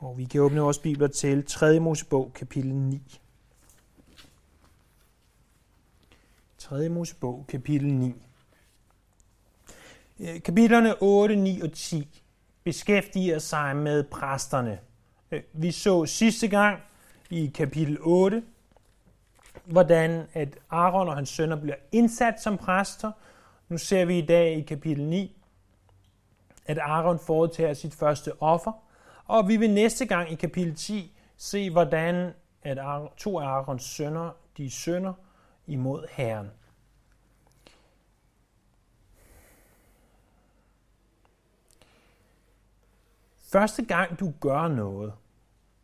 Og vi kan åbne vores bibler til 3. Mosebog, kapitel 9. 3. Mosebog, kapitel 9. Øh, kapitlerne 8, 9 og 10 beskæftiger sig med præsterne. Øh, vi så sidste gang i kapitel 8, hvordan at Aaron og hans sønner bliver indsat som præster. Nu ser vi i dag i kapitel 9, at Aaron foretager sit første offer. Og vi vil næste gang i kapitel 10 se, hvordan at to af Aarons sønner, de sønner imod Herren. Første gang du gør noget,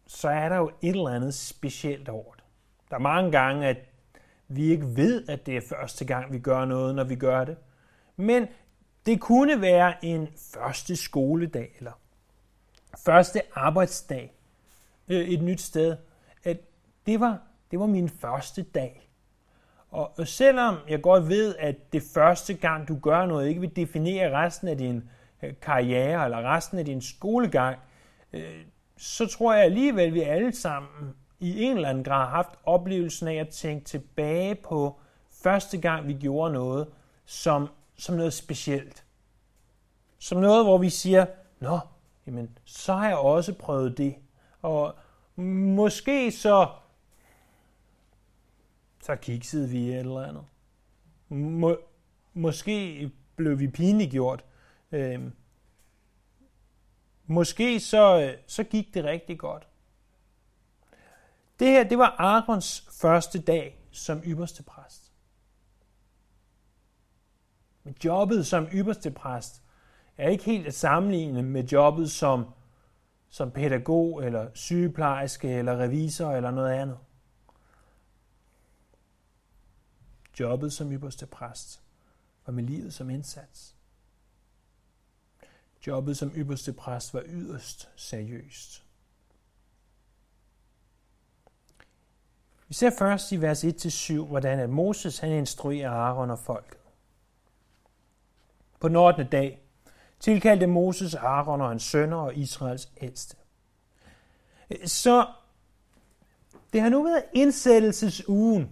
så er der jo et eller andet specielt over det. Der er mange gange, at vi ikke ved, at det er første gang, vi gør noget, når vi gør det. Men det kunne være en første skoledag, eller første arbejdsdag øh, et nyt sted. At det var, det var min første dag. Og selvom jeg godt ved, at det første gang, du gør noget, ikke vil definere resten af din øh, karriere eller resten af din skolegang, øh, så tror jeg alligevel, at vi alle sammen i en eller anden grad har haft oplevelsen af at tænke tilbage på første gang, vi gjorde noget, som, som noget specielt. Som noget, hvor vi siger, nå, jamen, så har jeg også prøvet det. Og måske så, så kiksede vi et eller andet. Må, måske blev vi pinliggjort. Øhm, måske så, så gik det rigtig godt. Det her, det var Arons første dag som ypperste præst. Men jobbet som ypperste præst er ikke helt at sammenligne med jobbet som, som pædagog, eller sygeplejerske, eller revisor, eller noget andet. Jobbet som ypperste præst var med livet som indsats. Jobbet som ypperste præst var yderst seriøst. Vi ser først i vers 1-7, hvordan at Moses han instruerer Aaron og folket. På den 8. dag tilkaldte Moses Aaron og hans sønner og Israels ældste. Så det har nu været indsættelsesugen.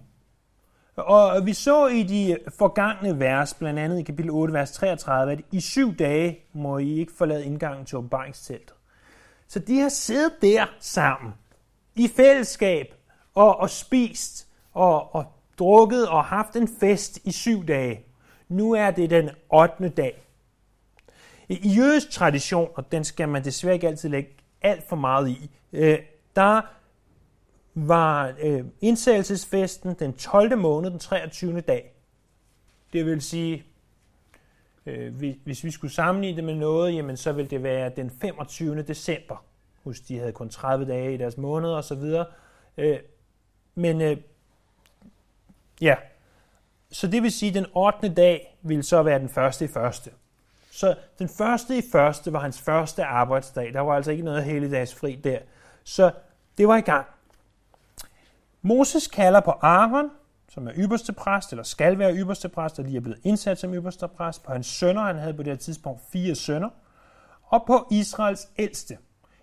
Og vi så i de forgangne vers, blandt andet i kapitel 8, vers 33, at i syv dage må I ikke forlade indgangen til åbenbaringsteltet. Så de har siddet der sammen, i fællesskab, og, og spist, og, og drukket og haft en fest i syv dage. Nu er det den 8. dag. I jødisk tradition, og den skal man desværre ikke altid lægge alt for meget i, øh, der var øh, indsættelsesfesten den 12. måned, den 23. dag. Det vil sige, øh, hvis vi skulle sammenligne det med noget, jamen så vil det være den 25. december. Husk, de havde kun 30 dage i deres måned og så videre. Øh, men øh, ja, så det vil sige, at den 8. dag vil så være den første i første. Så den første i første var hans første arbejdsdag. Der var altså ikke noget helligdagsfri der. Så det var i gang. Moses kalder på Aaron, som er ypperste præst, eller skal være ypperste præst, og lige er blevet indsat som ypperste præst, på hans sønner, han havde på det her tidspunkt fire sønner, og på Israels ældste.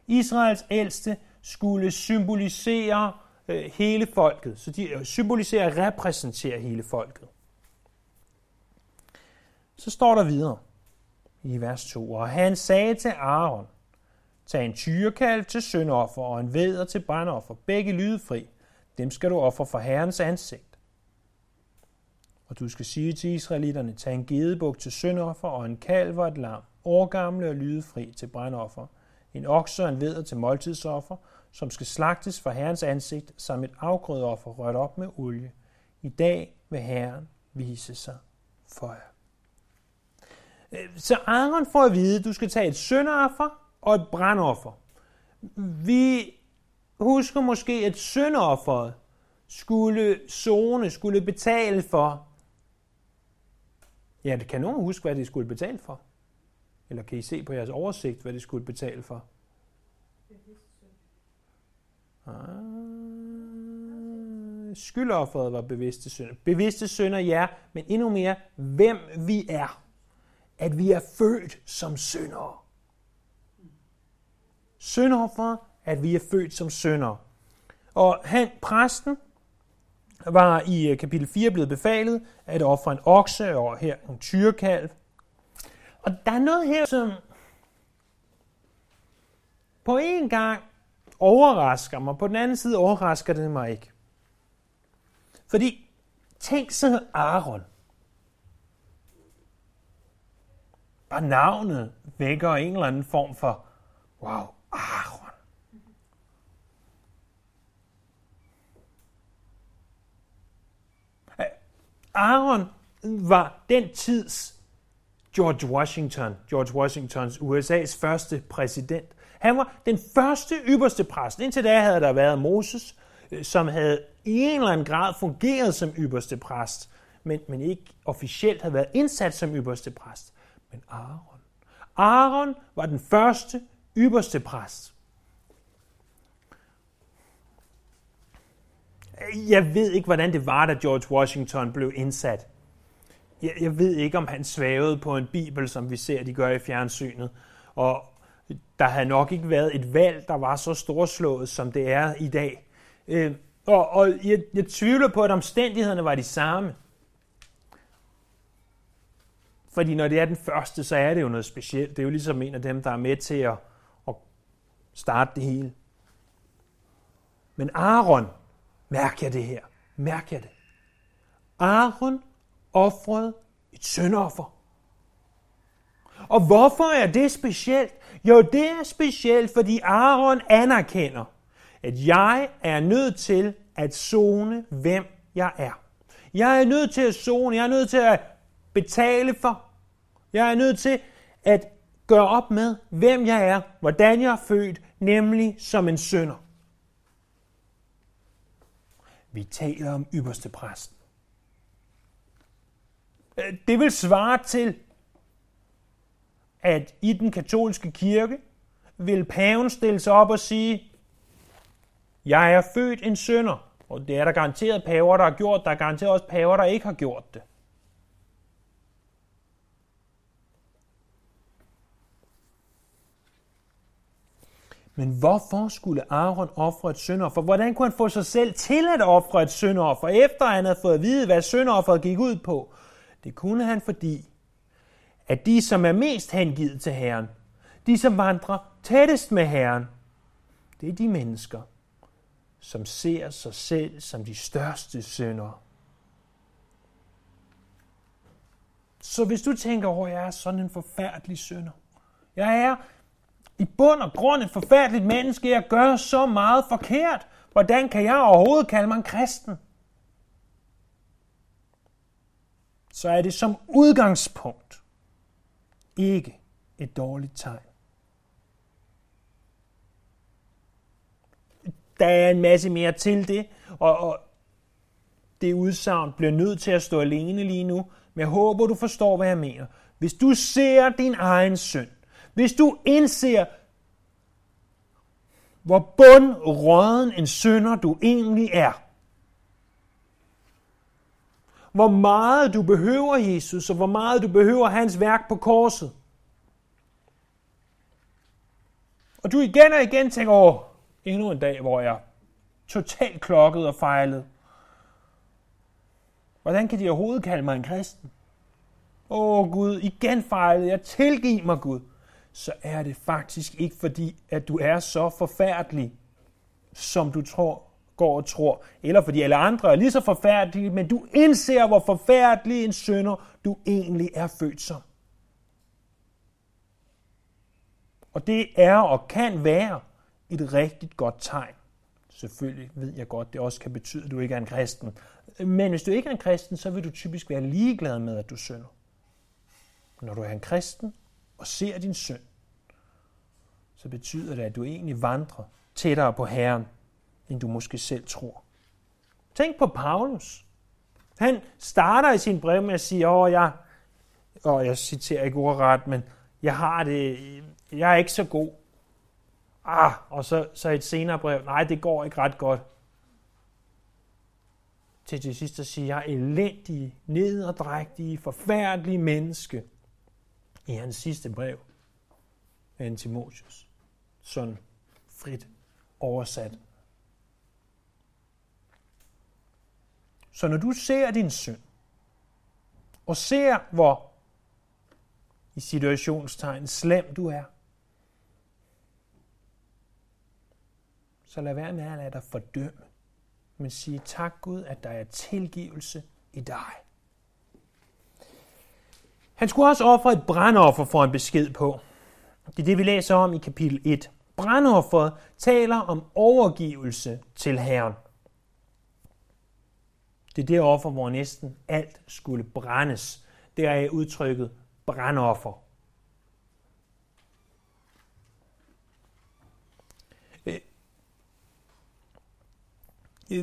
Israels ældste skulle symbolisere øh, hele folket, så de øh, symboliserer og repræsenterer hele folket. Så står der videre i vers 2. Og han sagde til Aaron, tag en tyrekalv til syndoffer og en veder til brandoffer, begge lydfri. Dem skal du ofre for Herrens ansigt. Og du skal sige til israelitterne, tag en gedebuk til syndoffer og en kalv og et lam, årgamle og lydefri til brandoffer, en okse og en veder til måltidsoffer, som skal slagtes for Herrens ansigt som et afgrødeoffer rørt op med olie. I dag vil Herren vise sig for jer. Øh, så Aaron får at vide, at du skal tage et sønderoffer og et brandoffer. Vi husker måske, at sønderofferet skulle zone, skulle betale for. Ja, det kan nogen huske, hvad det skulle betale for? Eller kan I se på jeres oversigt, hvad det skulle betale for? Ah, skyldofferet var bevidste synder. Bevidste synder, ja, men endnu mere, hvem vi er at vi er født som syndere. Syndofferet at vi er født som syndere. Og han, præsten, var i øh, kapitel 4 blevet befalet at ofre en okse og her en tyrekalv. Og der er noget her, som på en gang overrasker mig, på den anden side overrasker det mig ikke. Fordi tænk så Aaron. Bare navnet vækker en eller anden form for, wow, Aaron. Aaron var den tids George Washington, George Washingtons USA's første præsident. Han var den første ypperste præst. Indtil da havde der været Moses, øh, som havde i en eller anden grad fungeret som ypperste præst, men, men ikke officielt havde været indsat som ypperste præst. Men Aaron. Aaron var den første ypperste præst. Jeg ved ikke, hvordan det var, da George Washington blev indsat. Jeg, jeg ved ikke, om han svævede på en bibel, som vi ser, de gør i fjernsynet. Og der havde nok ikke været et valg, der var så storslået, som det er i dag. Øh, og og jeg, jeg tvivler på, at omstændighederne var de samme. Fordi når det er den første, så er det jo noget specielt. Det er jo ligesom en af dem, der er med til at, at starte det hele. Men Aaron, mærk jeg det her. Mærk jeg det. Aaron offrede et syndoffer. Og hvorfor er det specielt? Jo, det er specielt, fordi Aaron anerkender, at jeg er nødt til at zone, hvem jeg er. Jeg er nødt til at zone, jeg er nødt til at betale for. Jeg er nødt til at gøre op med, hvem jeg er, hvordan jeg er født, nemlig som en sønder. Vi taler om ypperste præsten. Øh, det vil svare til, at i den katolske kirke vil paven stille sig op og sige, jeg er født en sønder. Og det er der garanteret paver, der har gjort. Der er garanteret også paver, der ikke har gjort det. Men hvorfor skulle Aaron ofre et syndoffer? Hvordan kunne han få sig selv til at ofre et syndoffer, efter han havde fået at vide, hvad syndofferet gik ud på? Det kunne han, fordi at de, som er mest hengivet til Herren, de, som vandrer tættest med Herren, det er de mennesker, som ser sig selv som de største syndere. Så hvis du tænker over, at jeg er sådan en forfærdelig synder, jeg er i bund og grund et forfærdeligt menneske, jeg gør så meget forkert, hvordan kan jeg overhovedet kalde mig en kristen? Så er det som udgangspunkt ikke et dårligt tegn. Der er en masse mere til det, og, og det udsagn bliver nødt til at stå alene lige nu, men jeg håber, du forstår, hvad jeg mener. Hvis du ser din egen synd, hvis du indser, hvor bundråden en synder du egentlig er, hvor meget du behøver Jesus, og hvor meget du behøver hans værk på korset. Og du igen og igen tænker, åh, endnu en dag, hvor jeg totalt klokket og fejlet. Hvordan kan de overhovedet kalde mig en kristen? Åh Gud, igen fejlet. Jeg tilgiver mig Gud. Så er det faktisk ikke fordi, at du er så forfærdelig, som du tror, går og tror. Eller fordi alle andre er lige så forfærdelige, men du indser, hvor forfærdelig en sønder du egentlig er født som. Og det er og kan være et rigtig godt tegn. Selvfølgelig ved jeg godt, det også kan betyde, at du ikke er en kristen. Men hvis du ikke er en kristen, så vil du typisk være ligeglad med, at du synder. Når du er en kristen og ser din søn, så betyder det, at du egentlig vandrer tættere på Herren, end du måske selv tror. Tænk på Paulus. Han starter i sin brev med at sige, åh, jeg, og jeg citerer ikke ordret, men jeg har det, jeg er ikke så god. Ah, og så, så et senere brev, nej, det går ikke ret godt. Til til sidst at sige, jeg er elendig, nederdrægtig, forfærdelig menneske. I hans sidste brev, Antimotius. Sådan frit oversat. Så når du ser din synd, og ser, hvor i situationstegn slem du er, så lad være med at lade dig fordømme, men sige tak Gud, at der er tilgivelse i dig. Han skulle også ofre et brandoffer for en besked på. Det er det, vi læser om i kapitel 1. Brandofferet taler om overgivelse til Herren. Det er det offer, hvor næsten alt skulle brændes. Det er udtrykket brandoffer. Øh,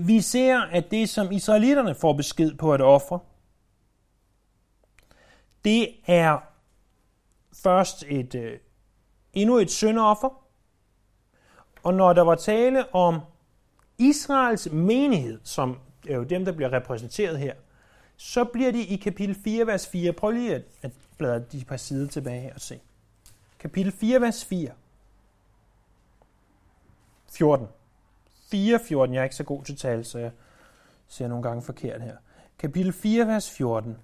vi ser, at det, som israelitterne får besked på at ofre, det er først et øh, endnu et syndoffer, og når der var tale om Israels menighed, som er jo dem, der bliver repræsenteret her, så bliver de i kapitel 4, vers 4. Prøv lige at, at bladre de par sider tilbage her og se. Kapitel 4, vers 4. 14. 4, 14. Jeg er ikke så god til tal, så jeg ser nogle gange forkert her. Kapitel 4, vers 14.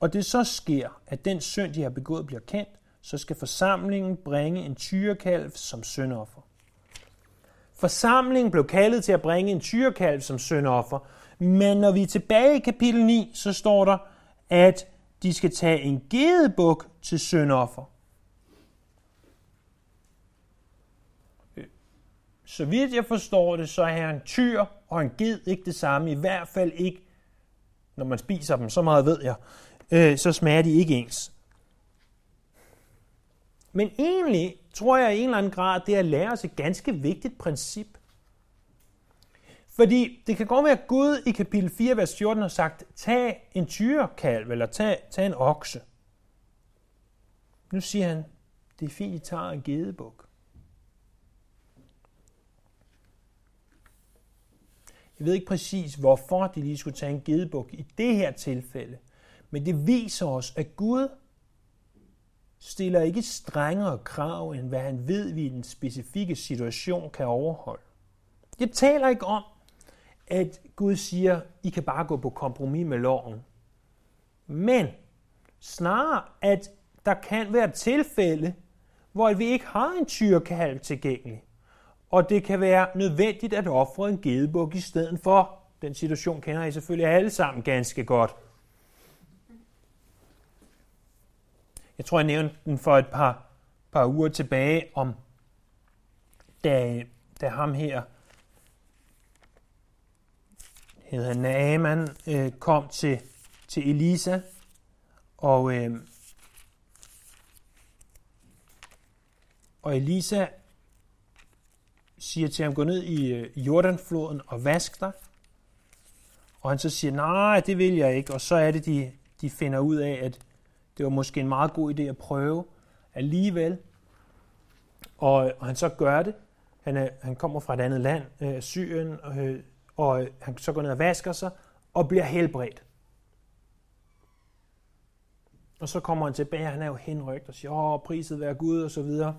Og det så sker, at den synd, de har begået, bliver kendt, så skal forsamlingen bringe en tyrekalv som syndoffer. Forsamlingen blev kaldet til at bringe en tyrekalv som syndoffer, men når vi er tilbage i kapitel 9, så står der, at de skal tage en gedebuk til syndoffer. Så vidt jeg forstår det, så er en tyr og en ged ikke det samme. I hvert fald ikke, når man spiser dem. Så meget ved jeg. Øh, så smager de ikke ens. Men egentlig tror jeg i en eller anden grad, det er at lære os et ganske vigtigt princip. Fordi det kan godt være, at Gud i kapitel 4, vers 14 har sagt, tag en tyrekalv, eller tag, tag en okse. Nu siger han, det er fint, I tager en gedebuk. Jeg ved ikke præcis, hvorfor de lige skulle tage en gedebuk i det her tilfælde. Men det viser os, at Gud stiller ikke strengere krav, end hvad han ved, vi i den specifikke situation kan overholde. Jeg taler ikke om, at Gud siger, I kan bare gå på kompromis med loven. Men snarere, at der kan være tilfælde, hvor vi ikke har en tyrkalv tilgængelig. Og det kan være nødvendigt at ofre en gedebuk i stedet for. Den situation kender I selvfølgelig alle sammen ganske godt. Jeg tror, jeg nævnte den for et par, par uger tilbage om, da, da ham her, hedder Naaman, øh, kom til, til Elisa, og, øh, og Elisa siger til ham, gå ned i øh, Jordanfloden og vask dig. Og han så siger, nej, det vil jeg ikke. Og så er det, de, de finder ud af, at det var måske en meget god idé at prøve alligevel. Og, og han så gør det. Han, er, han kommer fra et andet land, øh, Syrien, øh, og han så går ned og vasker sig og bliver helbredt. Og så kommer han tilbage, han er jo henrygt og siger, åh, priset være Gud og så videre.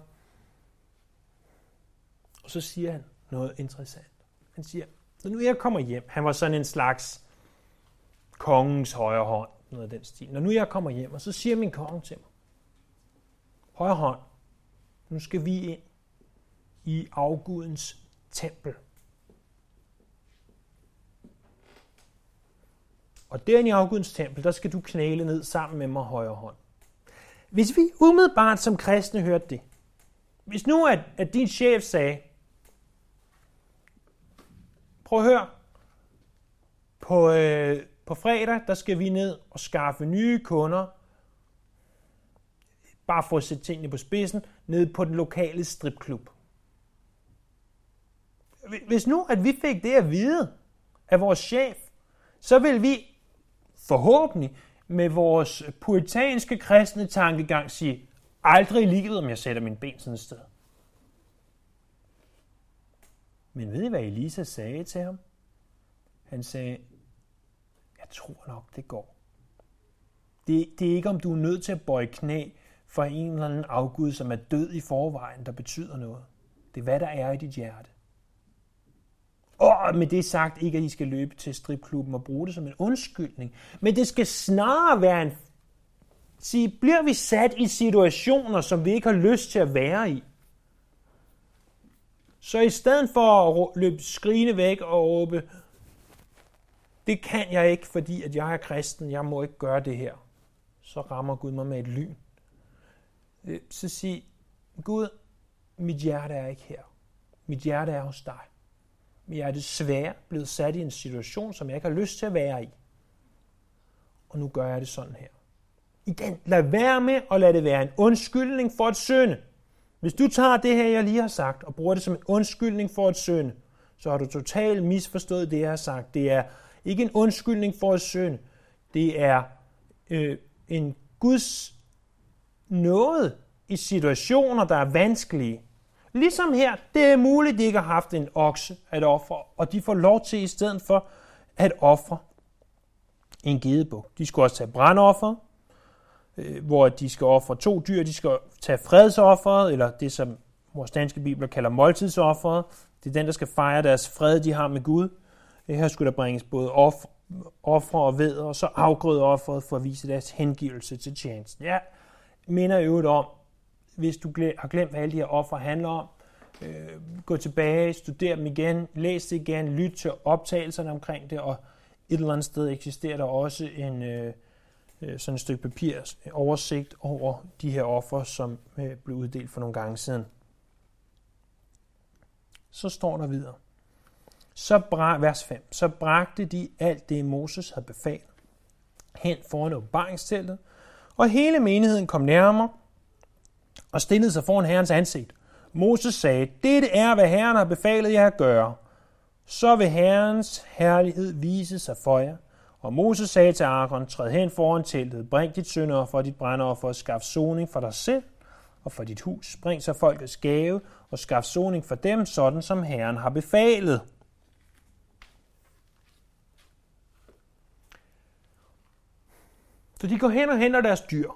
Og så siger han noget interessant. Han siger, når nu jeg kommer hjem, han var sådan en slags kongens højre hånd, noget af den stil. Når nu jeg kommer hjem, og så siger min konge til mig, højre hånd, nu skal vi ind i afgudens tempel. Og derinde i afgudens tempel, der skal du knæle ned sammen med mig højre hånd. Hvis vi umiddelbart som kristne hørte det, hvis nu at, at din chef sagde, prøv at høre, på, øh, på fredag, der skal vi ned og skaffe nye kunder, bare for at sætte tingene på spidsen, ned på den lokale stripklub. Hvis nu, at vi fik det at vide af vores chef, så vil vi forhåbentlig med vores puritanske kristne tankegang sige, aldrig i livet, om jeg sætter min ben sådan et sted. Men ved I, hvad Elisa sagde til ham? Han sagde, jeg tror nok, det går. Det, det er ikke, om du er nødt til at bøje knæ for en eller anden afgud, som er død i forvejen, der betyder noget. Det er, hvad der er i dit hjerte. Og med det sagt, ikke at I skal løbe til stripklubben og bruge det som en undskyldning, men det skal snarere være en... Sige, bliver vi sat i situationer, som vi ikke har lyst til at være i, så i stedet for at løbe skrigende væk og råbe, det kan jeg ikke, fordi at jeg er kristen, jeg må ikke gøre det her, så rammer Gud mig med et lyn. Øh, så sig, Gud, mit hjerte er ikke her. Mit hjerte er hos dig. Men jeg er desværre blevet sat i en situation, som jeg ikke har lyst til at være i. Og nu gør jeg det sådan her. I den, lad være med at lade det være en undskyldning for at synde. Hvis du tager det her, jeg lige har sagt, og bruger det som en undskyldning for at synde, så har du totalt misforstået det, jeg har sagt. Det er ikke en undskyldning for at synde. Det er øh, en Guds noget i situationer, der er vanskelige. Ligesom her, det er muligt, at de ikke har haft en okse at ofre, og de får lov til i stedet for at ofre en gedebuk. De skulle også tage brandoffer, øh, hvor de skal ofre to dyr. De skal tage fredsofferet, eller det som vores danske bibler kalder måltidsofferet. Det er den, der skal fejre deres fred, de har med Gud. Her skulle der bringes både ofre, og ved, og så afgrødeofferet for at vise deres hengivelse til tjenesten. Ja, minder øvrigt om, hvis du har glemt, hvad alle de her ofre handler om, øh, gå tilbage, studere dem igen, læs det igen, lyt til optagelserne omkring det, og et eller andet sted eksisterer der også en øh, øh sådan et stykke papir øh, oversigt over de her offer, som øh, blev uddelt for nogle gange siden. Så står der videre. Så bra, vers 5. Så bragte de alt det, Moses havde befalet, hen foran åbenbaringsteltet, og hele menigheden kom nærmere og stillede sig foran Herrens ansigt. Moses sagde, dette er, hvad Herren har befalet jer at gøre. Så vil Herrens herlighed vise sig for jer. Og Moses sagde til Aaron, træd hen foran teltet, bring dit syndoffer og dit brændoffer og skaf soning for dig selv og for dit hus. Bring så folkets gave og skaf soning for dem, sådan som Herren har befalet. Så de går hen og henter deres dyr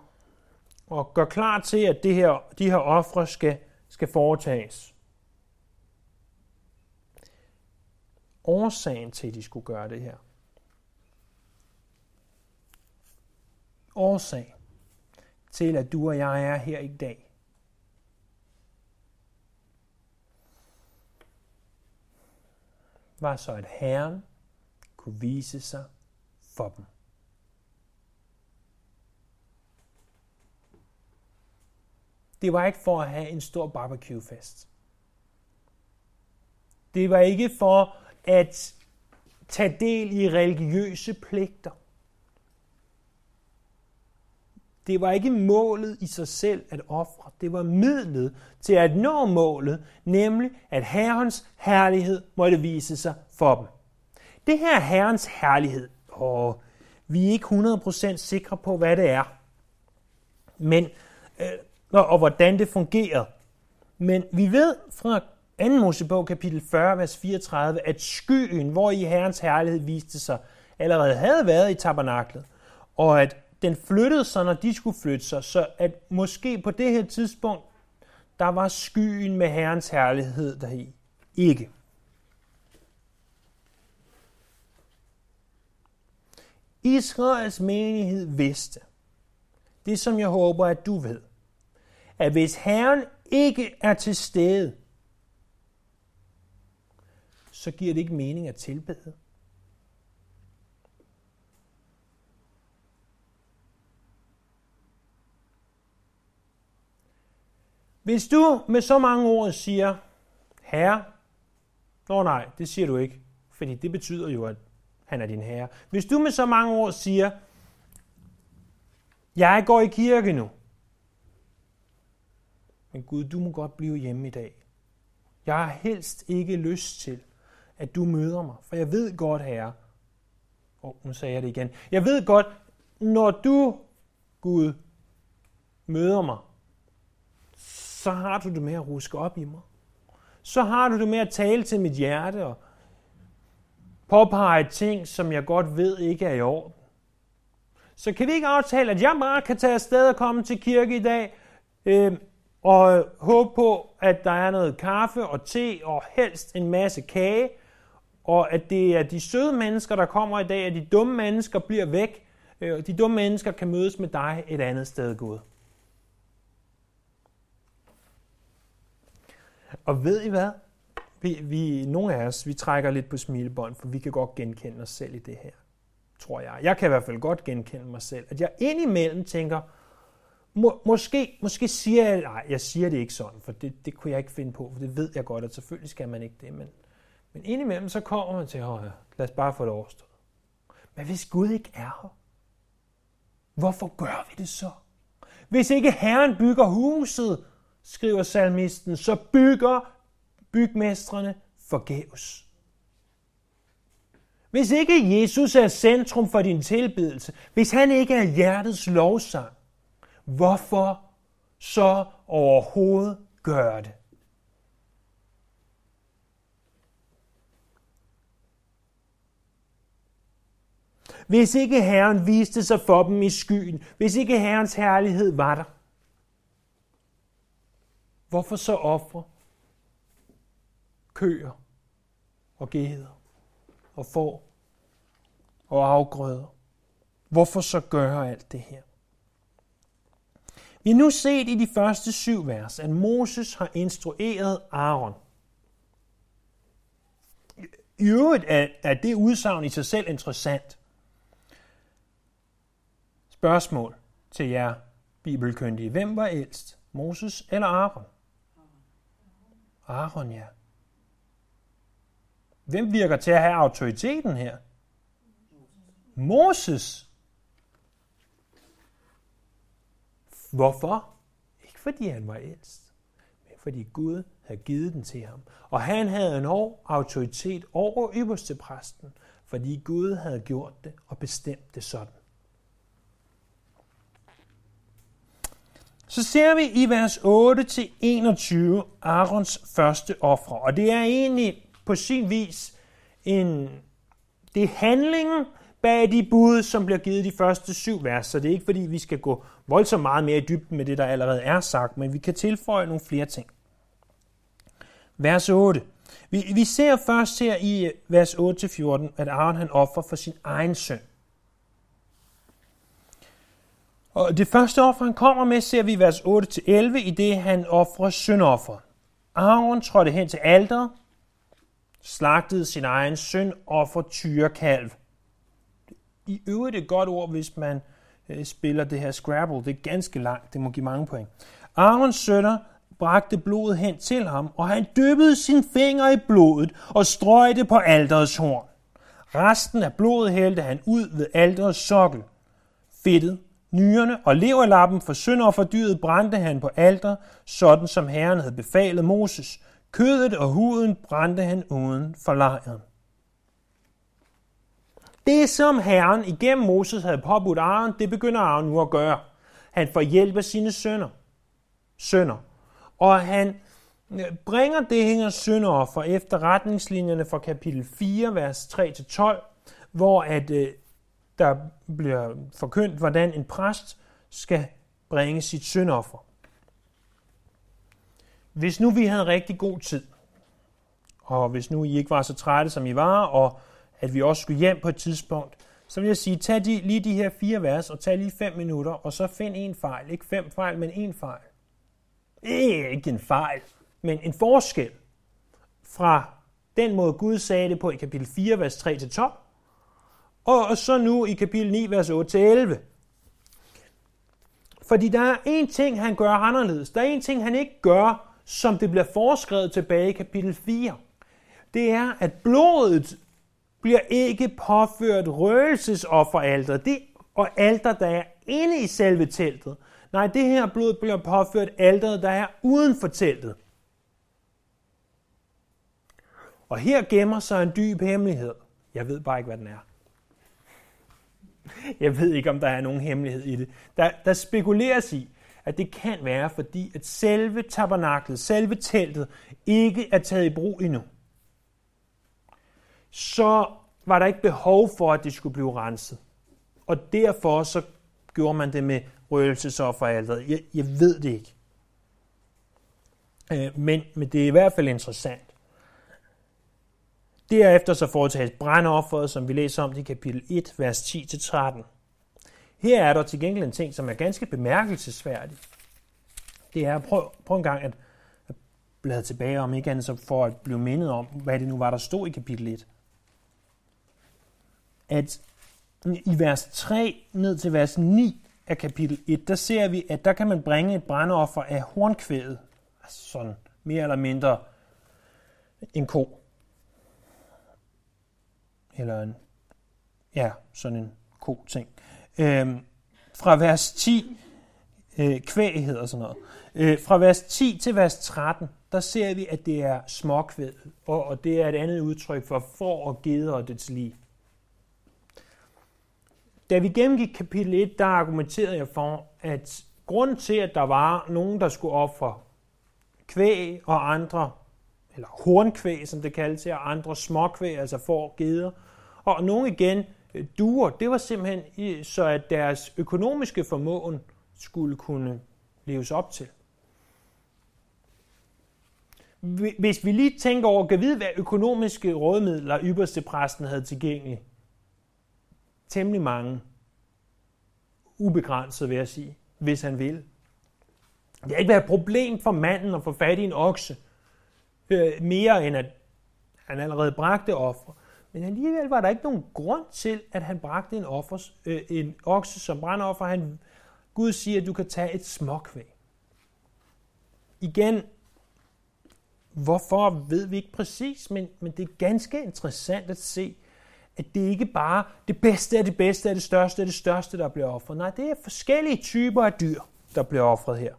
og gør klar til, at det her, de her ofre skal, skal foretages. Årsagen til, at de skulle gøre det her. Årsag til, at du og jeg er her i dag. var så, at Herren kunne vise sig for dem. Det var ikke for at have en stor barbecuefest. Det var ikke for at tage del i religiøse pligter. Det var ikke målet i sig selv at ofre. Det var midlet til at nå målet, nemlig at Herrens herlighed måtte vise sig for dem. Det her Herrens herlighed, og vi er ikke 100% sikre på, hvad det er. Men øh, og hvordan det fungerer. Men vi ved fra 2. Mosebog kapitel 40, vers 34, at skyen, hvor i Herrens herlighed viste sig, allerede havde været i tabernaklet, og at den flyttede sig, når de skulle flytte sig, så at måske på det her tidspunkt, der var skyen med Herrens herlighed deri ikke. Israels menighed vidste, det som jeg håber, at du ved, at hvis Herren ikke er til stede, så giver det ikke mening at tilbede. Hvis du med så mange ord siger, Herre, Nå nej, det siger du ikke, fordi det betyder jo, at han er din herre. Hvis du med så mange ord siger, jeg går i kirke nu, men Gud, du må godt blive hjemme i dag. Jeg har helst ikke lyst til, at du møder mig, for jeg ved godt, herre, og oh, nu sagde jeg det igen, jeg ved godt, når du, Gud, møder mig, så har du det med at ruske op i mig. Så har du det med at tale til mit hjerte og påpege ting, som jeg godt ved ikke er i orden. Så kan vi ikke aftale, at jeg bare kan tage afsted og komme til kirke i dag, øh, og øh, håbe på, at der er noget kaffe og te og helst en masse kage, og at det er de søde mennesker, der kommer i dag, at de dumme mennesker bliver væk, øh, og de dumme mennesker kan mødes med dig et andet sted, Gud. Og ved I hvad? Vi, vi, nogle af os, vi trækker lidt på smilebånd, for vi kan godt genkende os selv i det her, tror jeg. Jeg kan i hvert fald godt genkende mig selv, at jeg indimellem tænker, må, måske, måske siger jeg, nej, jeg siger det ikke sådan, for det, det kunne jeg ikke finde på, for det ved jeg godt, at selvfølgelig skal man ikke det, men, men indimellem så kommer man til, at lad os bare få det overstået. Men hvis Gud ikke er her, hvorfor gør vi det så? Hvis ikke Herren bygger huset, skriver salmisten, så bygger bygmestrene forgæves. Hvis ikke Jesus er centrum for din tilbedelse, hvis han ikke er hjertets lovsang, hvorfor så overhovedet gøre det? Hvis ikke Herren viste sig for dem i skyen, hvis ikke Herrens herlighed var der, hvorfor så ofre køer og geder og får og afgrøder? Hvorfor så gøre alt det her? Vi har nu set i de første syv vers, at Moses har instrueret Aaron. I øvrigt er, er det udsagn i sig selv interessant. Spørgsmål til jer bibelkyndige. Hvem var ældst? Moses eller Aaron? Aaron, ja. Hvem virker til at have autoriteten her? Moses. Hvorfor? Ikke fordi han var ældst, men fordi Gud havde givet den til ham. Og han havde en år autoritet over ypperste præsten, fordi Gud havde gjort det og bestemt det sådan. Så ser vi i vers 8-21 Arons første offer, og det er egentlig på sin vis en, det er handlingen bag de bud, som bliver givet de første syv vers. Så det er ikke fordi, vi skal gå voldsomt meget mere i dybden med det, der allerede er sagt, men vi kan tilføje nogle flere ting. Vers 8. Vi, vi ser først her i øh, vers 8-14, at Aaron han offer for sin egen søn. Og det første offer, han kommer med, ser vi i vers 8-11, i det han offrer syndoffer. Aaron trådte hen til alderet, slagtede sin egen søn offer tyrekalv. I øvrigt et godt ord, hvis man Øh, spiller det her Scrabble. Det er ganske langt, det må give mange point. Arons sønner bragte blodet hen til ham, og han dyppede sin finger i blodet og strøg det på alterets horn. Resten af blodet hældte han ud ved alterets sokkel. Fedtet Nyrerne og leverlappen for syndofferdyret brændte han på alter, sådan som Herren havde befalet Moses. Kødet og huden brændte han uden for lejren. Det, som Herren igennem Moses havde påbudt Aaron, det begynder Aaron nu at gøre. Han får hjælp af sine sønner. Sønner. Og han øh, bringer det her sønderoffer efter retningslinjerne fra kapitel 4, vers 3-12, hvor at øh, der bliver forkyndt, hvordan en præst skal bringe sit syndoffer. Hvis nu vi havde rigtig god tid, og hvis nu I ikke var så trætte, som I var, og at vi også skulle hjem på et tidspunkt, så vil jeg sige, tag de, lige de her fire vers, og tag lige fem minutter, og så find en fejl. Ikke fem fejl, men en fejl. Ikke en fejl, men en forskel fra den måde Gud sagde det på i kapitel 4, vers 3-12, og så nu i kapitel 9, vers 8-11. Fordi der er en ting, han gør anderledes. Der er en ting, han ikke gør, som det bliver foreskrevet tilbage i kapitel 4. Det er, at blodet bliver ikke påført røgelsesofferalter. Det og alter, der er inde i selve teltet. Nej, det her blod bliver påført alteret, der er uden for teltet. Og her gemmer sig en dyb hemmelighed. Jeg ved bare ikke, hvad den er. Jeg ved ikke, om der er nogen hemmelighed i det. Der, der spekuleres i, at det kan være, fordi at selve tabernaklet, selve teltet, ikke er taget i brug endnu. Så var der ikke behov for, at det skulle blive renset. Og derfor så gjorde man det med røgelsesofferalteret. Jeg, jeg ved det ikke. Øh, men, men det er i hvert fald interessant. Derefter så foretages brandofferet, som vi læser om i kapitel 1, vers 10-13. Her er der til gengæld en ting, som er ganske bemærkelsesværdig. Det er, prøv, prøv en gang at, at bladre tilbage om ikke andet, så for at blive mindet om, hvad det nu var, der stod i kapitel 1. At i vers 3 ned til vers 9 af kapitel 1, der ser vi, at der kan man bringe et brandoffer af hornkvædet, altså sådan mere eller mindre en ko. Eller en, ja, sådan en ko-ting. Øhm, fra vers 10, øh, kvæg hedder sådan noget. Øh, fra vers 10 til vers 13, der ser vi, at det er småkvæd, og, og det er et andet udtryk for får og geder og dets lige. Da vi gennemgik kapitel 1, der argumenterede jeg for, at grund til, at der var nogen, der skulle ofre kvæg og andre, eller hornkvæg, som det kaldes her, og andre småkvæg, altså får geder, og nogen igen øh, duer, det var simpelthen så, at deres økonomiske formåen skulle kunne leves op til. Hvis vi lige tænker over, kan vide, hvad økonomiske rådmidler ypperste præsten havde tilgængeligt, temmelig mange. Ubegrænset, vil jeg sige, hvis han vil. Det har ikke været et problem for manden at få fat i en okse, øh, mere end at han allerede bragte offer. Men alligevel var der ikke nogen grund til, at han bragte en, offers, øh, en okse som brandoffer. Han, Gud siger, at du kan tage et småkvæg. Igen, hvorfor ved vi ikke præcis, men, men det er ganske interessant at se, at det ikke bare det bedste er det bedste, er det største er det største, der bliver offret. Nej, det er forskellige typer af dyr, der bliver offret her.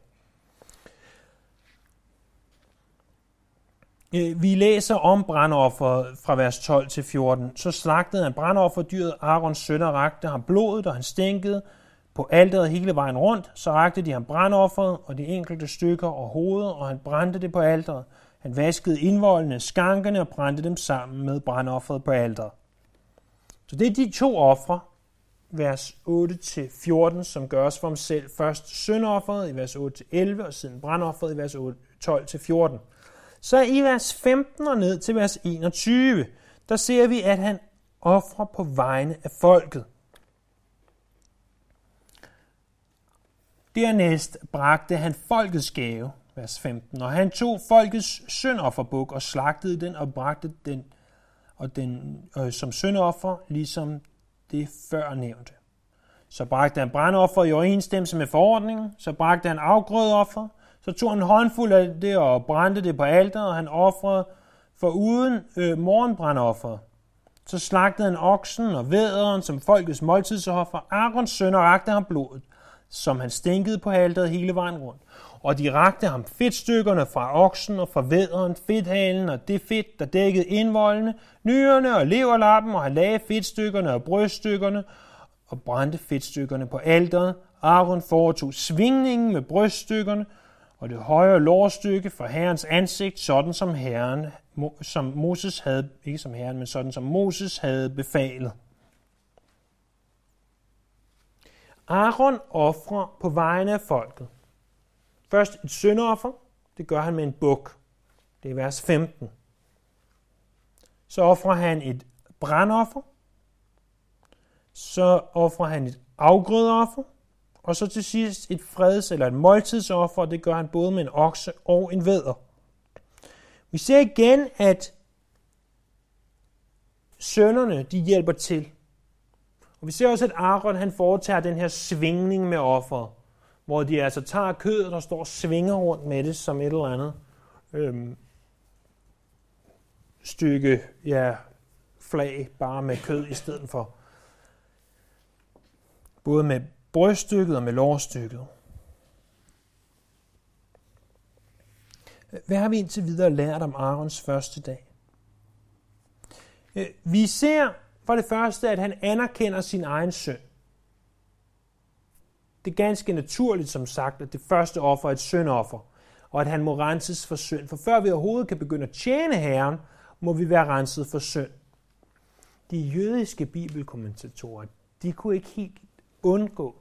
Øh, vi læser om brandofferet fra vers 12 til 14. Så slagtede han brandofferdyret, Arons sønner rakte ham blodet, og han stænkede på alteret hele vejen rundt. Så rakte de ham brandofferet og de enkelte stykker og hovedet, og han brændte det på alteret. Han vaskede indvoldene, skankerne og brændte dem sammen med brandofferet på alteret. Så det er de to ofre, vers 8-14, som gøres for ham selv. Først syndofferet i vers 8-11, og siden brandofferet i vers 12-14. Så i vers 15 og ned til vers 21, der ser vi, at han offrer på vegne af folket. Dernæst bragte han folkets gave, vers 15, og han tog folkets syndofferbuk og slagtede den og bragte den og den øh, som syndoffer, ligesom det før nævnte. Så bragte han brandoffer i overensstemmelse med forordningen, så bragte han afgrødeoffer, så tog han en håndfuld af det og brændte det på alteret, og han offrede for uden øh, morgenbrandoffer. Så slagtede han oksen og væderen som folkets måltidsoffer. Arons og rakte ham blodet, som han stænkede på alteret hele vejen rundt. Og de rakte ham fedtstykkerne fra oksen og fra væderen, fedthalen og det fedt, der dækkede indvoldene, nyrerne og leverlappen, og han lagde fedtstykkerne og bryststykkerne og brændte fedtstykkerne på alteret. Aaron foretog svingningen med bryststykkerne og det højre lårstykke fra herrens ansigt, sådan som herren, som Moses havde, ikke som herren, men sådan som Moses havde befalet. Aaron offrer på vegne af folket. Først et syndoffer, det gør han med en buk. Det er vers 15. Så offrer han et brandoffer. Så offrer han et afgrødeoffer. Og så til sidst et freds- eller et måltidsoffer, det gør han både med en okse og en væder. Vi ser igen, at sønnerne, de hjælper til. Og vi ser også, at Aaron han foretager den her svingning med offeret, hvor de altså tager kødet og står og svinger rundt med det som et eller andet øhm, stykke ja, flag, bare med kød i stedet for. Både med bryststykket og med lårstykket. Hvad har vi indtil videre lært om Arons første dag? Øh, vi ser for det første, at han anerkender sin egen søn. Det er ganske naturligt, som sagt, at det første offer er et syndoffer, og at han må renses for synd. For før vi overhovedet kan begynde at tjene Herren, må vi være renset for synd. De jødiske bibelkommentatorer, de kunne ikke helt undgå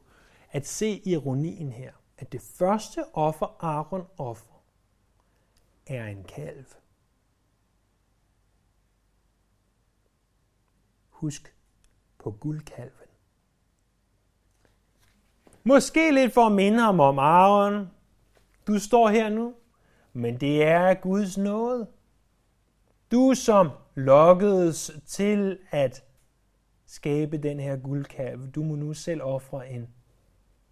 at se ironien her, at det første offer Aaron offer, er en kalv. Husk på guldkalv. Måske lidt for at minde ham om Aaron. Du står her nu, men det er Guds nåde. Du som lokkedes til at skabe den her guldkalv, du må nu selv ofre en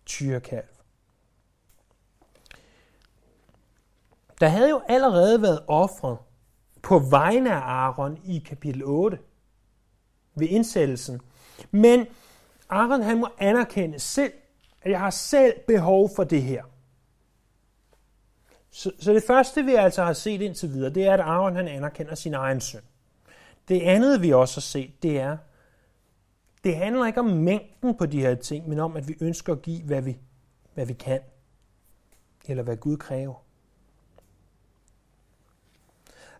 tyrkalv. Der havde jo allerede været offret på vegne af Aaron i kapitel 8 ved indsættelsen. Men Aaron han må anerkende selv, at jeg har selv behov for det her. Så, så det første, vi altså har set indtil videre, det er, at Aaron han anerkender sin egen søn. Det andet, vi også har set, det er, det handler ikke om mængden på de her ting, men om, at vi ønsker at give, hvad vi, hvad vi kan, eller hvad Gud kræver.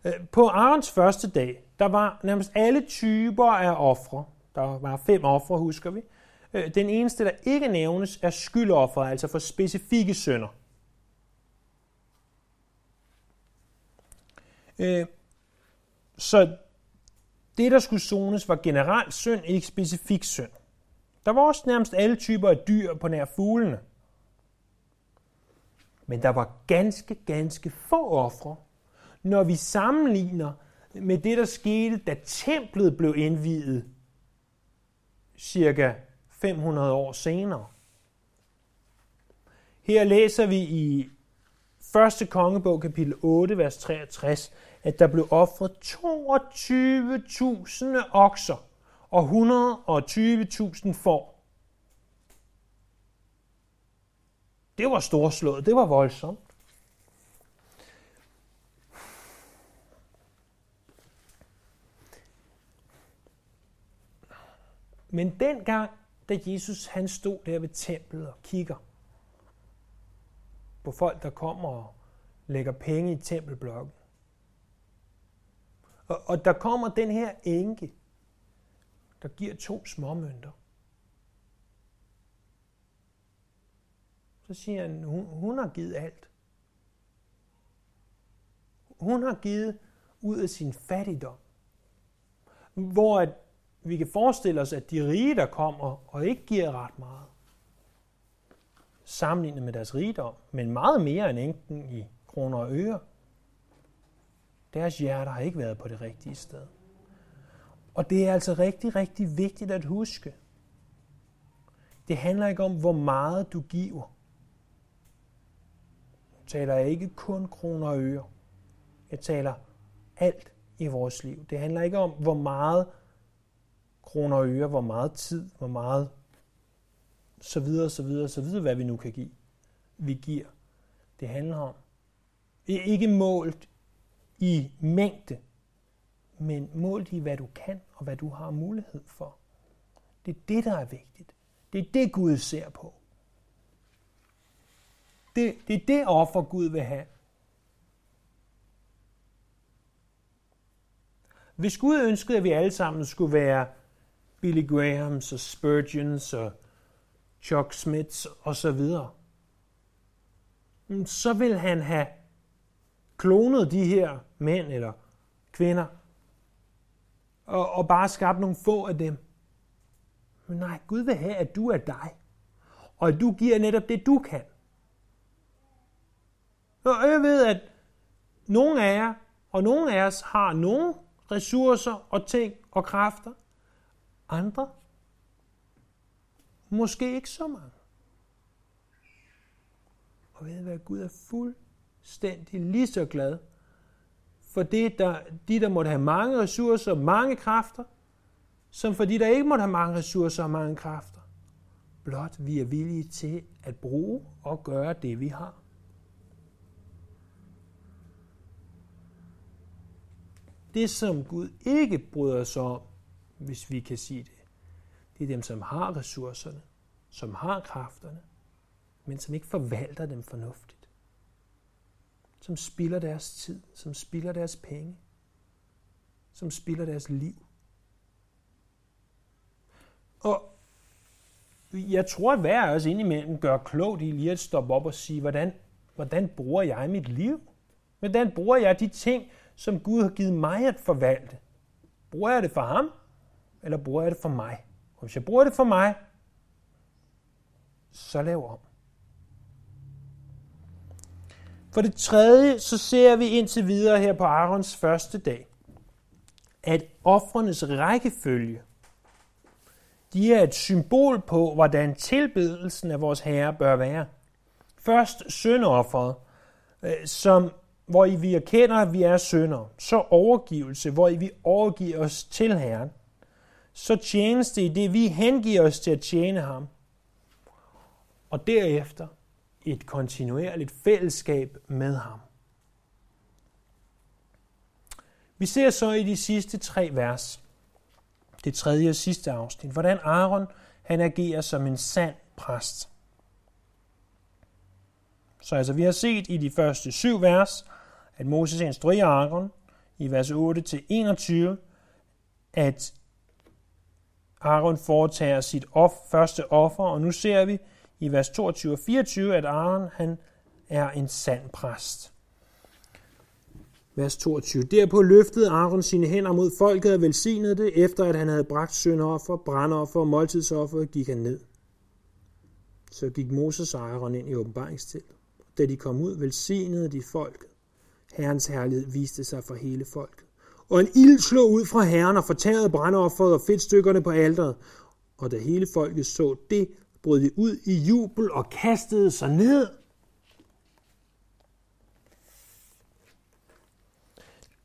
Øh, på Arons første dag, der var nærmest alle typer af ofre. Der var fem ofre, husker vi. Øh, den eneste, der ikke nævnes, er skyldoffer, altså for specifikke sønder. Øh, så det, der skulle zones, var generelt synd, ikke specifik synd. Der var også nærmest alle typer af dyr på nær fuglene. Men der var ganske, ganske få ofre, når vi sammenligner med det, der skete, da templet blev indviet cirka 500 år senere. Her læser vi i 1. kongebog kapitel 8, vers 63, at der blev offret 22.000 okser og 120.000 får. Det var storslået, det var voldsomt. Men dengang, da Jesus han stod der ved templet og kigger på folk, der kommer og lægger penge i tempelblokken, og, og der kommer den her enke, der giver to småmønter. Så siger han, hun, hun har givet alt. Hun har givet ud af sin fattigdom. Hvor at vi kan forestille os, at de rige, der kommer og ikke giver ret meget, sammenlignet med deres rigdom, men meget mere end enken i kroner og øre, deres hjerter har ikke været på det rigtige sted. Og det er altså rigtig, rigtig vigtigt at huske. Det handler ikke om, hvor meget du giver. Jeg taler ikke kun kroner og øre. Jeg taler alt i vores liv. Det handler ikke om, hvor meget kroner og øre, hvor meget tid, hvor meget så videre, så videre, så videre, hvad vi nu kan give. Vi giver. Det handler om. Ikke målt i mængde, men målt i, hvad du kan og hvad du har mulighed for. Det er det, der er vigtigt. Det er det, Gud ser på. Det, det er det offer, Gud vil have. Hvis Gud ønskede, at vi alle sammen skulle være Billy Grahams og Spurgeons og Chuck Smiths og så videre, så vil han have klonet de her mænd eller kvinder og, og bare skabt nogle få af dem. Men nej, Gud vil have, at du er dig. Og at du giver netop det, du kan. Og jeg ved, at nogle af jer og nogle af os har nogle ressourcer og ting og kræfter, andre måske ikke så mange. Og ved hvad, Gud er fuldstændig lige så glad for det, der, de, der måtte have mange ressourcer og mange kræfter, som for de, der ikke måtte have mange ressourcer og mange kræfter. Blot vi er villige til at bruge og gøre det, vi har. Det, som Gud ikke bryder sig om, hvis vi kan sige det. Det er dem, som har ressourcerne, som har kræfterne, men som ikke forvalter dem fornuftigt. Som spilder deres tid, som spilder deres penge, som spilder deres liv. Og jeg tror, at hver af os indimellem gør klogt i lige at stoppe op og sige, hvordan, hvordan bruger jeg mit liv? Hvordan bruger jeg de ting, som Gud har givet mig at forvalte? Bruger jeg det for ham, eller bruger jeg det for mig? Og hvis jeg bruger det for mig, så lav om. For det tredje, så ser vi indtil videre her på Arons første dag, at offrenes rækkefølge, de er et symbol på, hvordan tilbedelsen af vores Herre bør være. Først syndofferet, øh, som, hvor I vi erkender, at vi er syndere. Så overgivelse, hvor I vi overgiver os til Herren. Så tjeneste i det, vi hengiver os til at tjene ham. Og derefter et kontinuerligt fællesskab med ham. Vi ser så i de sidste tre vers, det tredje og sidste afsnit, hvordan Aaron han agerer som en sand præst. Så altså, vi har set i de første syv vers, at Moses instruerer Aaron i vers 8-21, at Aaron foretager sit off, første offer, og nu ser vi i vers 22 og 24, at Aaron han er en sand præst. Vers 22. Derpå løftede Aaron sine hænder mod folket og velsignede det, efter at han havde bragt syndoffer, brandoffer og måltidsoffer, gik han ned. Så gik Moses og Aaron ind i åbenbaringsteltet. Da de kom ud, velsignede de folket. Herrens herlighed viste sig for hele folket. Og en ild slog ud fra herren og fortærede brandofferet og fedtstykkerne på alteret. Og da hele folket så det, brød de ud i jubel og kastede sig ned.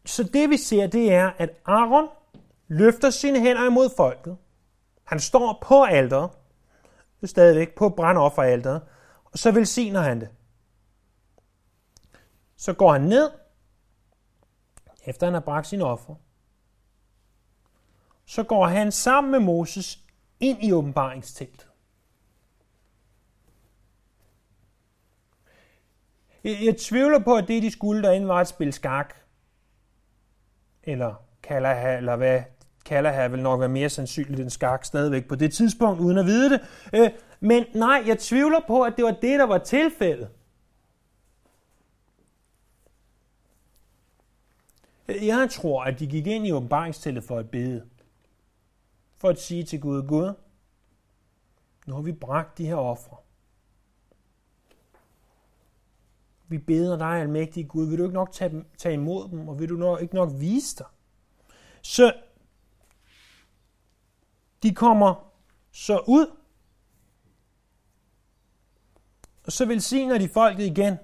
Så det vi ser, det er, at Aaron løfter sine hænder imod folket. Han står på alteret, stadigvæk på brandofferalteret, og så velsigner han det. Så går han ned, efter han har bragt sin offer. Så går han sammen med Moses ind i åbenbaringsteltet. Jeg tvivler på, at det, de skulle derinde, var at spille skak. Eller Kalaha, eller hvad Kalaha vil nok være mere sandsynligt end skak stadigvæk på det tidspunkt, uden at vide det. Øh, men nej, jeg tvivler på, at det var det, der var tilfældet. Jeg tror, at de gik ind i åbenbaringsteltet for at bede. For at sige til Gud, Gud, nu har vi bragt de her ofre. Vi beder dig, almægtige Gud, vil du ikke nok tage, tage imod dem, og vil du nok, ikke nok vise dig? Så de kommer så ud, og så velsigner de folket igen.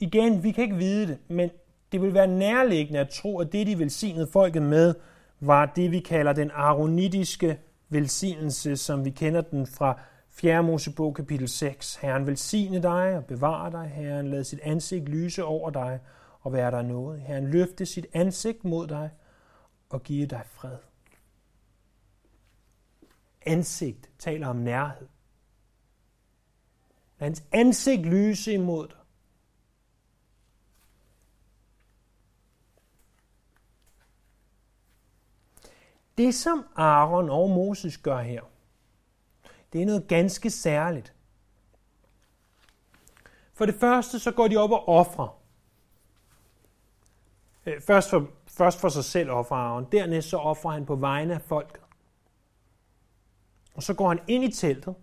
Igen, vi kan ikke vide det, men det vil være nærliggende at tro, at det, de velsignede folket med, var det, vi kalder den aronitiske velsignelse, som vi kender den fra 4. Mosebog kapitel 6. Herren velsigne dig og bevare dig. Herren lad sit ansigt lyse over dig og være der noget. Herren løfte sit ansigt mod dig og give dig fred. Ansigt taler om nærhed. Hans ansigt lyse imod dig. Det, som Aaron og Moses gør her, det er noget ganske særligt. For det første, så går de op og offrer. Øh, først for, først for sig selv offrer Aaron, dernæst så offrer han på vegne af folket. Og så går han ind i teltet,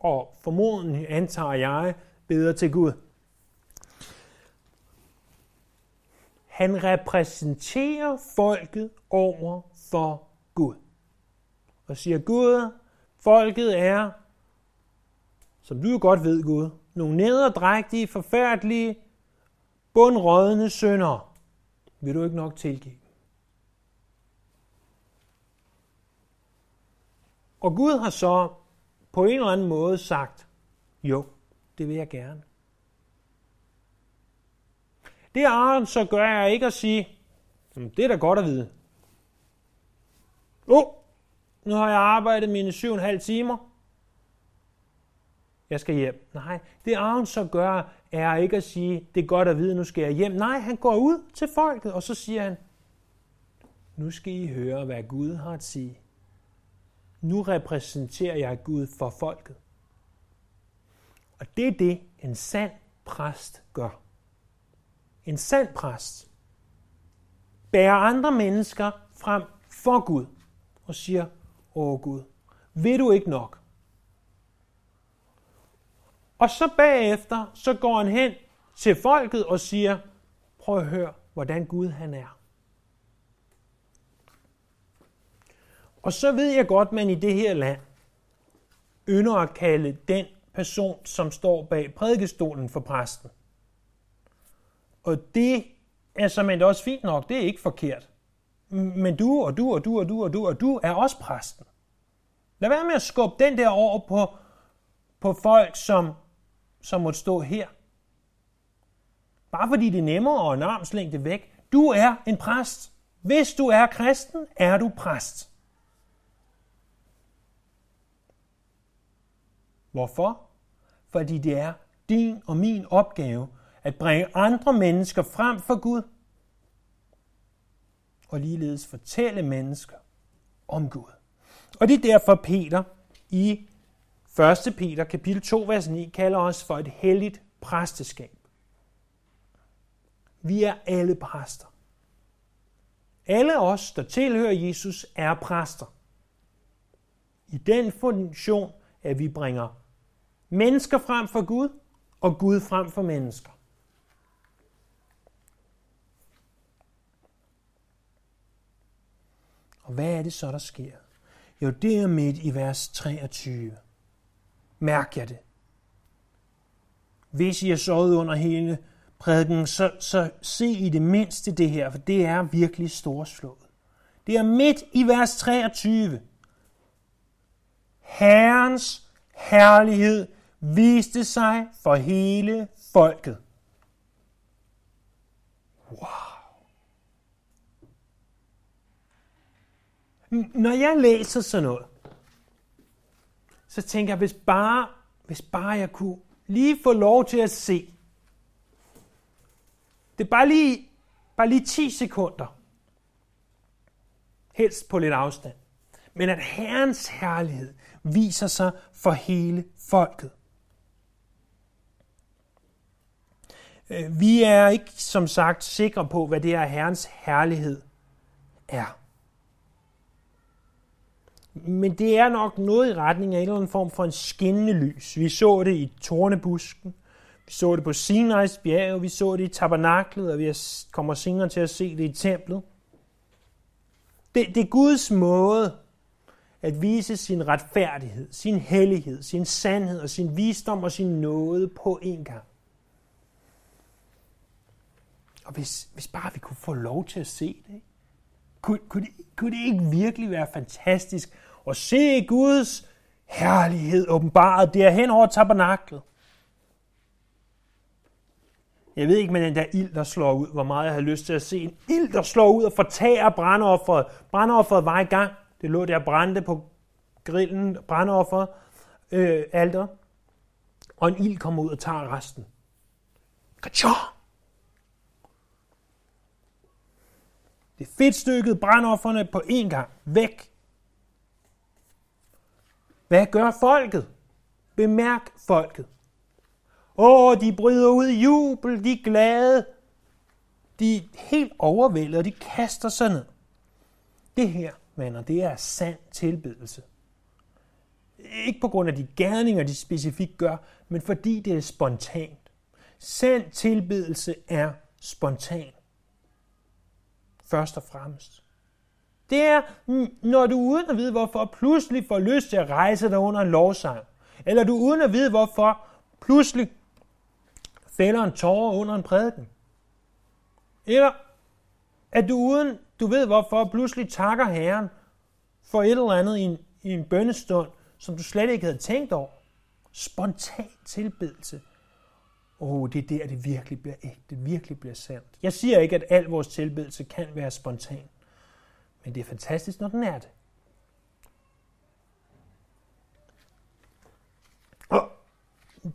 og formodentlig antager jeg, beder til Gud. Han repræsenterer folket over for Gud. Og siger, Gud, folket er, som du jo godt ved, Gud, nogle nederdrægtige, forfærdelige, bundrådende sønder. Vil du ikke nok tilgive? Og Gud har så på en eller anden måde sagt, jo, det vil jeg gerne. Det Aaron så gør jeg ikke at sige, det er da godt at vide. Oh, nu har jeg arbejdet mine syv og en halv timer. Jeg skal hjem. Nej, det Aaron så gør, er ikke at sige, det er godt at vide, nu skal jeg hjem. Nej, han går ud til folket, og så siger han, nu skal I høre, hvad Gud har at sige. Nu repræsenterer jeg Gud for folket. Og det er det, en sand præst gør. En sand præst bærer andre mennesker frem for Gud og siger, åh Gud, vil du ikke nok? Og så bagefter, så går han hen til folket og siger, prøv at høre, hvordan Gud han er. Og så ved jeg godt, man i det her land ynder at kalde den person, som står bag prædikestolen for præsten. Og det er som også fint nok, det er ikke forkert. Men du og du og du og du og du og du er også præsten. Lad være med at skubbe den der over på, på folk, som, som måtte stå her. Bare fordi det er nemmere og en armslængde væk. Du er en præst. Hvis du er kristen, er du præst. Hvorfor? Fordi det er din og min opgave at bringe andre mennesker frem for Gud og ligeledes fortælle mennesker om Gud. Og det er derfor Peter i 1. Peter kapitel 2, vers 9 kalder os for et helligt præsteskab. Vi er alle præster. Alle os, der tilhører Jesus, er præster. I den funktion, at vi bringer mennesker frem for Gud og Gud frem for mennesker. Og hvad er det så, der sker? Jo, det er midt i vers 23. Mærk jeg det. Hvis I er sovet under hele prædiken, så, så se i det mindste det her, for det er virkelig storslået. Det er midt i vers 23. Herrens herlighed viste sig for hele folket. Wow. Når jeg læser sådan noget, så tænker jeg, hvis bare, hvis bare jeg kunne lige få lov til at se. Det er bare lige, bare lige 10 sekunder. Helst på lidt afstand. Men at Herrens herlighed viser sig for hele folket. Øh, vi er ikke, som sagt, sikre på, hvad det her Herrens herlighed er. Men det er nok noget i retning af en eller anden form for en skinnende lys. Vi så det i tornebusken, vi så det på Sinai's bjerg, vi så det i tabernaklet, og vi kommer senere til at se det i templet. Det, det er Guds måde at vise sin retfærdighed, sin hellighed, sin sandhed og sin visdom og sin nåde på en gang. Og hvis, hvis bare vi kunne få lov til at se det, ikke? Kunne, kunne, det, kunne det ikke virkelig være fantastisk at se Guds herlighed åbenbaret derhen over tabernaklet? Jeg ved ikke med den der ild, der slår ud, hvor meget jeg har lyst til at se en ild, der slår ud og fortager brandofferet. Brandofferet var i gang. Det lå der brændte på grillen, brandofferet, øh, alter. Og en ild kommer ud og tager resten. Kachor! Det er fedtstykket, brandofferne på én gang. Væk. Hvad gør folket? Bemærk folket. Åh, de bryder ud i jubel, de er glade. De er helt overvældet, og de kaster sig ned. Det her, venner, det er sand tilbedelse. Ikke på grund af de gerninger, de specifikt gør, men fordi det er spontant. Sand tilbedelse er spontan først og fremmest. Det er, når du uden at vide hvorfor, pludselig får lyst til at rejse dig under en lovsang. Eller du uden at vide hvorfor, pludselig fælder en tårer under en prædiken. Eller at du uden du ved hvorfor, pludselig takker Herren for et eller andet i en, i en bønnestund, som du slet ikke havde tænkt over. Spontan tilbedelse oh, det er der, det virkelig bliver ægte, det virkelig bliver sandt. Jeg siger ikke, at al vores tilbedelse kan være spontan, men det er fantastisk, når den er det. Og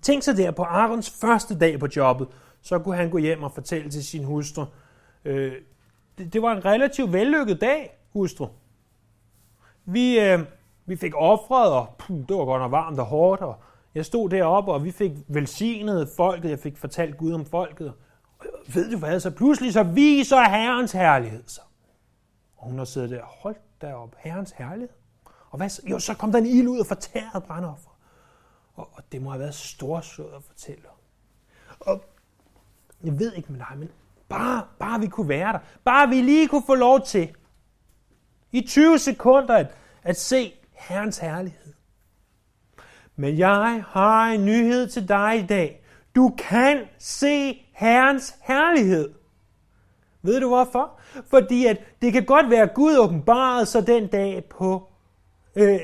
tænk så der på Arons første dag på jobbet, så kunne han gå hjem og fortælle til sin hustru, øh, det, det var en relativt vellykket dag, hustru. Vi, øh, vi fik offret, og puh, det var godt nok varmt og hårdt, og jeg stod deroppe, og vi fik velsignet folket. Jeg fik fortalt Gud om folket. Og ved du hvad, så pludselig så viser Herrens herlighed sig. Og hun har siddet der, holdt derop, Herrens herlighed. Og hvad, jo, så kom der en ild ud og fortærede brandoffer. Og, og det må have været storsødt at fortælle Og jeg ved ikke med dig, men bare, bare vi kunne være der. Bare vi lige kunne få lov til i 20 sekunder at, at se Herrens herlighed. Men jeg har en nyhed til dig i dag. Du kan se Herrens herlighed. Ved du hvorfor? Fordi at det kan godt være Gud åbenbaret så den dag på øh,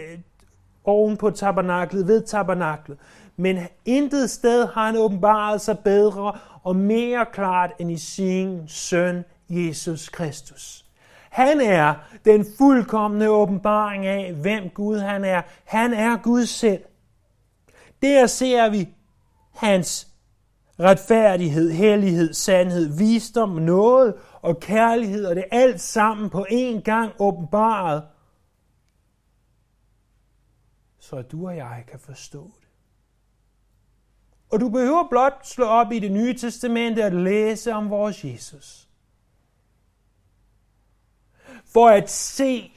oven på tabernaklet, ved tabernaklet. Men intet sted har han åbenbaret sig bedre og mere klart end i sin søn Jesus Kristus. Han er den fuldkommende åbenbaring af, hvem Gud han er. Han er Gud selv. Der ser vi hans retfærdighed, hellighed, sandhed, visdom, noget og kærlighed, og det er alt sammen på én gang åbenbaret, så at du og jeg kan forstå det. Og du behøver blot slå op i det nye testamente og læse om vores Jesus. For at se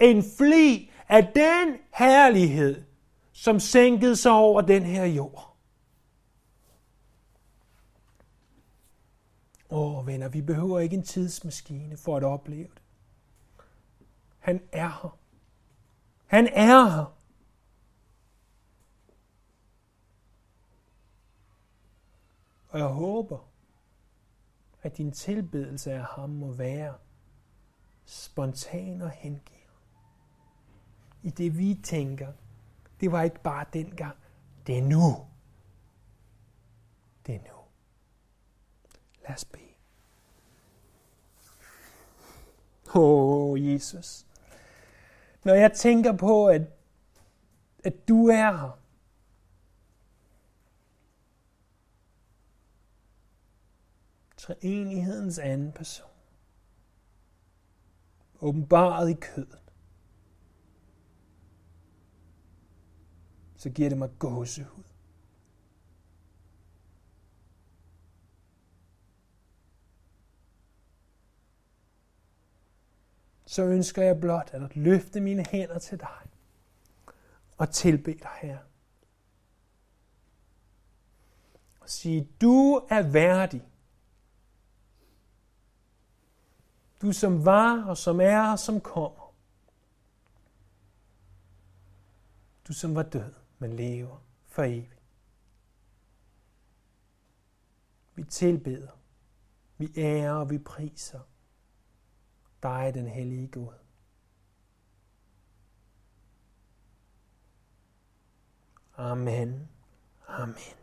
en fli af den herlighed, som sænkede sig over den her jord. Åh, venner, vi behøver ikke en tidsmaskine for at opleve det. Han er her. Han er her. Og jeg håber, at din tilbedelse af ham må være spontan og hengiven. I det vi tænker, det var ikke bare dengang, det er nu. Det er nu. Lad os bede. Åh, oh, Jesus. Når jeg tænker på, at, at du er her, treenighedens anden person, åbenbaret i kødet, så giver det mig gåsehud. Så ønsker jeg blot at løfte mine hænder til dig og tilbe dig, her. Og sige, du er værdig Du som var og som er og som kommer. Du som var død, men lever for evigt. Vi tilbeder, vi ærer og vi priser dig, den hellige Gud. Amen. Amen.